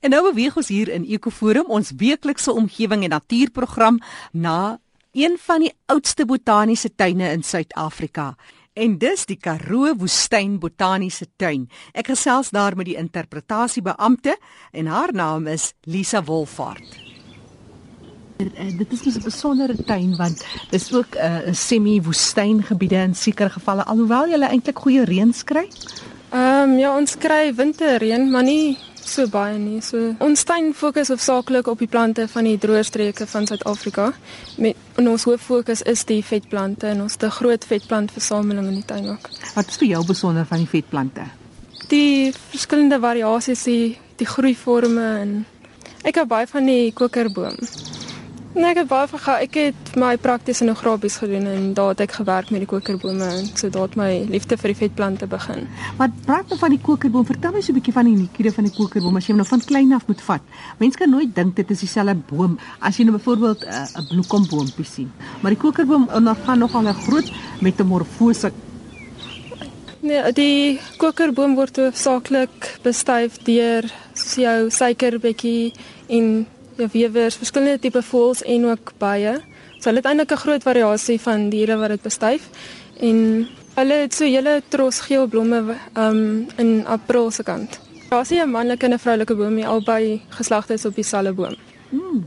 En nou beweeg ons hier in Ekoforum, ons weeklikse omgewing en natuurprogram na een van die oudste botaniese tuine in Suid-Afrika. En dis die Karoo Woestyn Botaniese Tuin. Ek gesels daar met die interpretasiebeampte en haar naam is Lisa Wolfhard. Uh, dit is 'n besondere tuin want dit is ook 'n uh, semi-woestyngebiede in sekere gevalle alhoewel jy eintlik goeie reën kry. Ehm um, ja, ons kry winterreën, maar nie so baie nie. So ons tuin fokus hoofsaaklik op die plante van die droë streke van Suid-Afrika. Met ons hoof fokus is die vetplante en ons het 'n groot vetplantversameling in die tuin ook. Wat is vir jou besonder van die vetplante? Die verskillende variasies, die, die groeiforme en ek hou baie van die kokerboom. Nee, ek het baie verga ek het my prakties in agrabies gedoen en daar het ek gewerk met die kokerbome en so daar het my liefde vir die vetplante begin. Maar praat nou van die kokerboom, vertel my so 'n bietjie van die uniekheid van die kokerboom as jy hom nou van klein af moet vat. Mense kan nooit dink dit is dieselfde boom as jy nou byvoorbeeld eh, 'n uh, bloekomboompie sien. Maar die kokerboom ondergaan nogal 'n groot metamorfose. Nee, die kokerboom word hoofsaaklik bestuif deur jou suikerbekkie en ja wewers, verskillende tipe voëls en ook baie. So hulle het eintlik 'n groot variasie van diere wat dit bestuif en hulle het so hele tros geel blomme um in April se kant. Daar is 'n manlike en 'n vroulike boom, nie albei geslagte is op dieselfde boom. Hmm.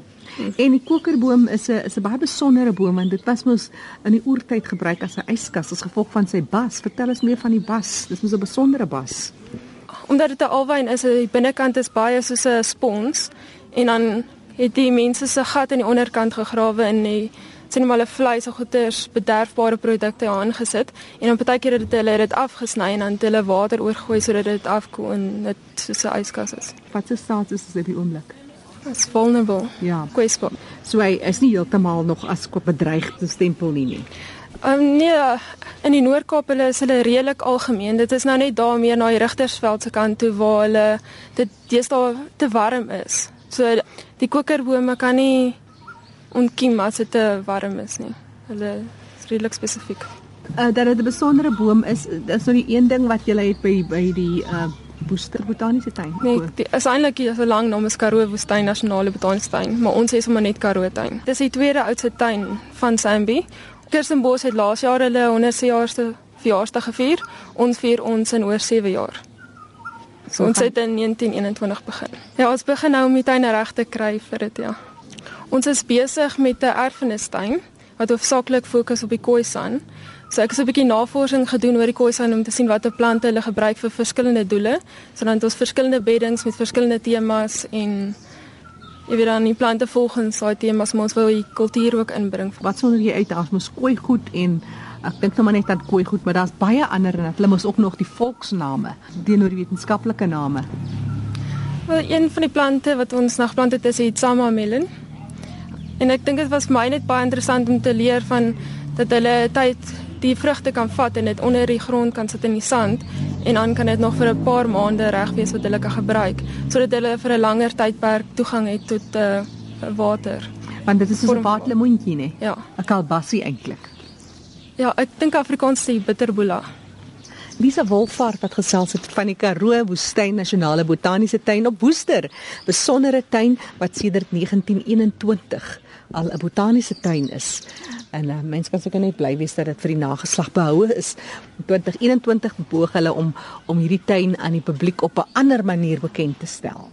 En die kokerboom is 'n is 'n baie besondere boom want dit was mos in die oertyd gebruik as 'n yskas as gevolg van sy bas. Vertel ons meer van die bas. Dis mos 'n besondere bas. Omdat dit 'n alwyn is, die binnekant is baie soos 'n spons en dan het die mense se gat in die onderkant gegrawe in die sien maar 'n vleis of goeters bederfbare produkte aangesit en dan baie keer het hulle dit afgesny en dan het hulle water oorgooi sodat dit afkoel en dit soos 'n yskas is. Wat se staat is dit op die oomblik? It's vulnerable. Ja. Kwesbaar. So hy is nie heeltemal nog as bedreigde stempel nie nie. Ehm um, nee, in die Noord-Kaap hulle is hulle redelik algemeen. Dit is nou net daar meer na die Rigtersveld se kant toe waar hulle dit deesdae te warm is. So die kokerbome kan nie ontkiem as dit te warm is nie. Hulle is redelik spesifiek. Uh dat dit 'n besondere boom is, is nou die een ding wat jy het by by die uh Woester Botaniese Tuin. Nee, dit is eintlik hier so lank naam is Karoo Woestyn Nasionale Botaniese Tuin, maar ons sê sommer net Karoo Tuin. Dis die tweede oudste tuin van Sambi. Kirstenbos het laas jaar hulle 100ste jaarste verjaarsdag gevier. Ons vier ons in oor 7 jaar. So ons het in 1921 begin. Ja, ons begin nou om die tuine reg te kry vir dit, ja. Ons is besig met 'n erfenistuin wat hoofsaaklik fokus op die khoisan. So ek het 'n bietjie navorsing gedoen oor die khoisan om te sien watter plante hulle gebruik vir verskillende doele. So dan het ons verskillende beddings met verskillende temas en jy weet dan die plante volgens daai temas, maar ons wil die kultuur ook inbring. Wat sonder jy uit as mos kooi goed en Ek dink nou maar net aan kooi goed, maar daar's baie ander en hulle mos ook nog die volksname teenoor die wetenskaplike name. Wel, een van die plante wat ons na geplant het is die Tsama melon. En ek dink dit was vir my net baie interessant om te leer van dat hulle tyd die vrugte kan vat en dit onder die grond kan sit in die sand en dan kan dit nog vir 'n paar maande reg wees wat hulle kan gebruik sodat hulle vir 'n langer tydperk toegang het tot uh, water. Want dit is so 'n waterlemoentjie, né? Ja. 'n Kalbassie eintlik. Ja, ek dink Afrikaans sê bitterboela. Lisa Wolfhard wat gesels het van die Karoo Woestyn Nasionale Botaniese Tuin op Woester, besondere tuin wat sedert 1921 al 'n botaniese tuin is. En uh, mense kan seker net bly wees dat dit vir die nageslag behou is. In 2021 beoog hulle om om hierdie tuin aan die publiek op 'n ander manier bekend te stel.